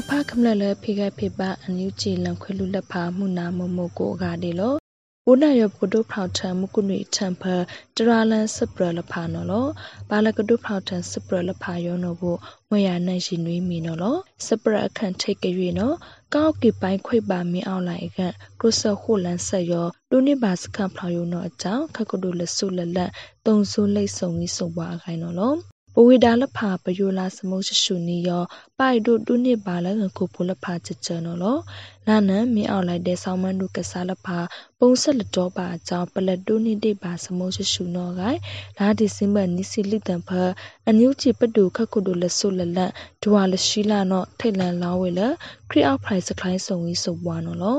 မဖခမလလဖိကဖိပအန်ယူချီလံခွေလူလက်ဖာမှုနာမမကိုဂါဒီလောဘုနာရပဒုဖောက်ထံမကုနိထံဖတရာလန်စပရလဖာနော်လောဘာလကဒုဖောက်ထံစပရလဖာယောနော်ကိုမွေရနိုင်ရှိနွေးမီနော်လောစပရအခန့်ထိတ်ကြွေနော်ကောက်ကိပိုင်းခွေပါမင်းအောင်လိုက်အခန့်ကရုဆခုလန်ဆက်ယောဒုနိဘာစခန့်ဖလာယောနော်အကြောင်းခကဒုလဆုလလတ်တုံဆိုးလိတ်ဆုံကြီးစုံပွားခိုင်းနော်လော ပဝေဒါလဖာပယိုလာစမုရှရှုနီယောပိုက်တို့တုနိပါလငကိုပူလဖာချချနော်လောနာနံမင်းအောင်လိုက်တဲ့ဆောင်းမန်းတို့ကစားလဖာပုံဆက်လတော်ပါအကြောင်းပလက်တုနိတိပါစမုရှရှုနော်ဂိုင်လာဒီစင်ဘနိစီလိတံဖအန်ယူချီပတူခခုတို့လဆုလလတ်ဒွာလရှိလာနော်ထိတ်လန်လောင်းဝဲလခရီအောက်ဖရိုင်စခိုင်းဆုံကြီးစုံပွားနော်လော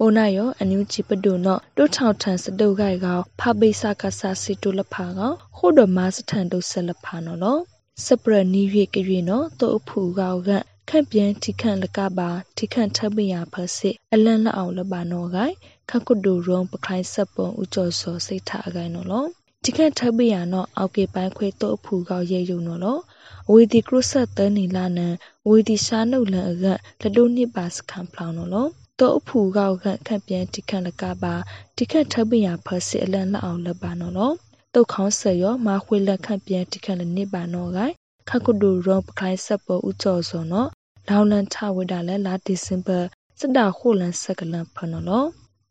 အိုနာယောအန်ယူချီပဒုနောတိုထောက်ထန်စတုတ်ဂိုက်ကောဖပိစကဆာစီတုလဖာကောခိုဒမစထန်တုဆလဖာနော်လောစပရနီရွေကရွေနော်တိုအဖူကောကခန့်ပြန်ထိခန့်လကပါထိခန့်ထပ်မရဖစစ်အလန့်လက်အောင်လပါနော်ဂိုင်ခကုဒူရုံပခိုင်းစပ်ပုံဥကျော်စောစိတ်ထအကိုင်နော်လောထိခန့်ထပ်မရနော်အောက်ကေပိုင်းခွေတိုအဖူကောရေယုံနော်လောအဝီဒီကရုဆက်တနီလာနံအဝီဒီရှာနုလန်အကလဒုနှစ်ပါစခံဖလောင်းနော်လော တောအဖူကောက်ခန့်ခန့်ပြန်တိခန့်လကပါတိခန့်ထပ်ပညာဖစစ်အလန်လောက်အောင်လပါနော်လောတုတ်ခေါင်းဆရောမာခွေလက်ခန့်ပြန်တိခန့်လနိပါနော်ဂိုင်ခကုဒူရောပခိုင်းဆက်ပေါ်ဥကျော်စောနော်လောင်လန်ထဝိဒါလဲလာဒီစင်ဘာစတာခိုလန်ဆက်ကလန်ဖနော်လော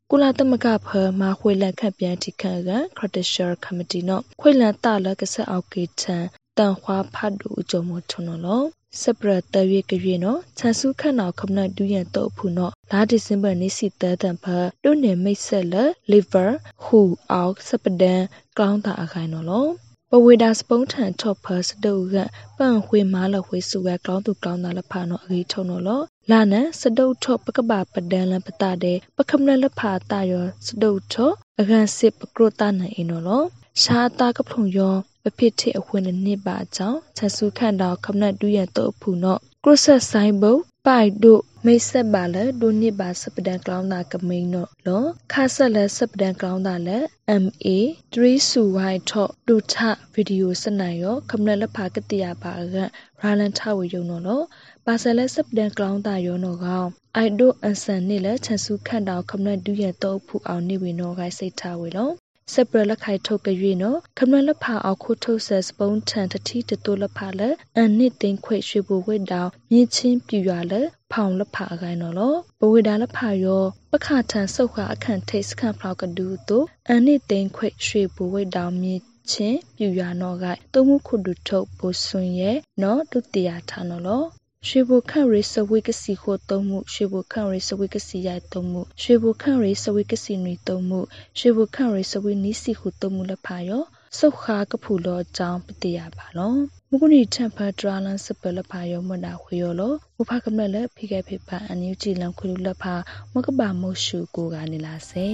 ကုလာသမကဖမာခွေလက်ခန့်ပြန်တိခန့်ကခရတရှာကမတီနော်ခွေလန်တလကဆက်အောက်ကေချန်တန်ခွာဖတ်ဒူအကြုံမထွန်းနော် စပရတရွေကရွေနော်ချန်စုခန့်နောက်ခမနဒူရန်တော့ဖူနော်လာဒီစင်ဘာနေစီတဲတန်ဖဒုနေမိတ်ဆက်လလီဗာဟူအောက်စပဒန်ကောင်းတာအခိုင်နော်လောပဝေဒါစပုံးထန်ထော့ဖတ်စတုကပန့်ခွေမားလခွေစုကကောင်းသူကောင်းတာလဖာနော်အကြီးထုံနော်လောလာနန်စတုထော့ပကပပဒန်လပတာတဲ့ပခမနလဖာတာယောစတုထော့အကန်စစ်ပကရတာနိုင်နော်လော ရှာတာကဖုံယောပဖြစ်တဲ့အခွင့်နှစ်ပါအကြောင်းချက်စုခန့်တော်ခမနတူရတော့ဖူနော့ကရဆက်ဆိုင်ဘုပိုက်တို့မိတ်ဆက်ပါလဲဒုနှစ်ပါစပဒန်ကလောင်းတာကမိန်တော့လောခါဆက်လဲစပဒန်ကလောင်းတာလဲ MA 3စုဝိုင်ထော့ဒုထဗီဒီယိုစနိုင်ရောခမနလက်ဖာကတိယပါကရာလန်ထဝေယုံတော့လောပါဆယ်လဲစပဒန်ကလောင်းတာရောနော်ကောင်အိုက်ဒိုအန်ဆန်နေလဲချက်စုခန့်တော်ခမနဒူရတော့ဖူအောင်နေဝေနော်ခိုင်စိတ်ထားဝေလော စပရလက်ခိုင်ထုတ်ကရွေနော်ခမလက်ဖာအောင်ခုထုတ်ဆက်စပုံးထန်တတိတတိုလက်ဖာလက်အန်နစ်သိန်းခွေရွှေဘူဝိတောင်မြင့်ချင်းပြူရွာလက်ဖောင်လက်ဖာအကိုင်းနော်လောဘဝေဒါလက်ဖာရောပခထန်ဆုတ်ခါအခန့်ထိတ်စခန့်ဖလောက်ကဒူတို့အန်နစ်သိန်းခွေရွှေဘူဝိတောင်မြင့်ချင်းပြူရွာနော်ကတုံမှုခုဒုထုတ်ဘိုဆွန်ရဲ့နော်ဒုတိယထားနော်လော ရွှေဘိုခန့်ရီစဝိကစီခိုသုံးမှုရွှေဘိုခန့်ရီစဝိကစီရိုက်သုံးမှုရွှေဘိုခန့်ရီစဝိကစီနွေသုံးမှုရွှေဘိုခန့်ရီစဝိနီးစီခုသုံးမှုလက်ဖာယောစုခါကဖူလောအကြောင်းပတိယပါလောမုကုနီထံဖတ်ဒရာလန်စပလဖာယောမနာခွေယောလောမဖကမလက်ဖိခဲဖိပါအန်ယူကြည်လံခွေလူလက်ဖာမကပါမုတ်ရှုကိုကနေလာစေ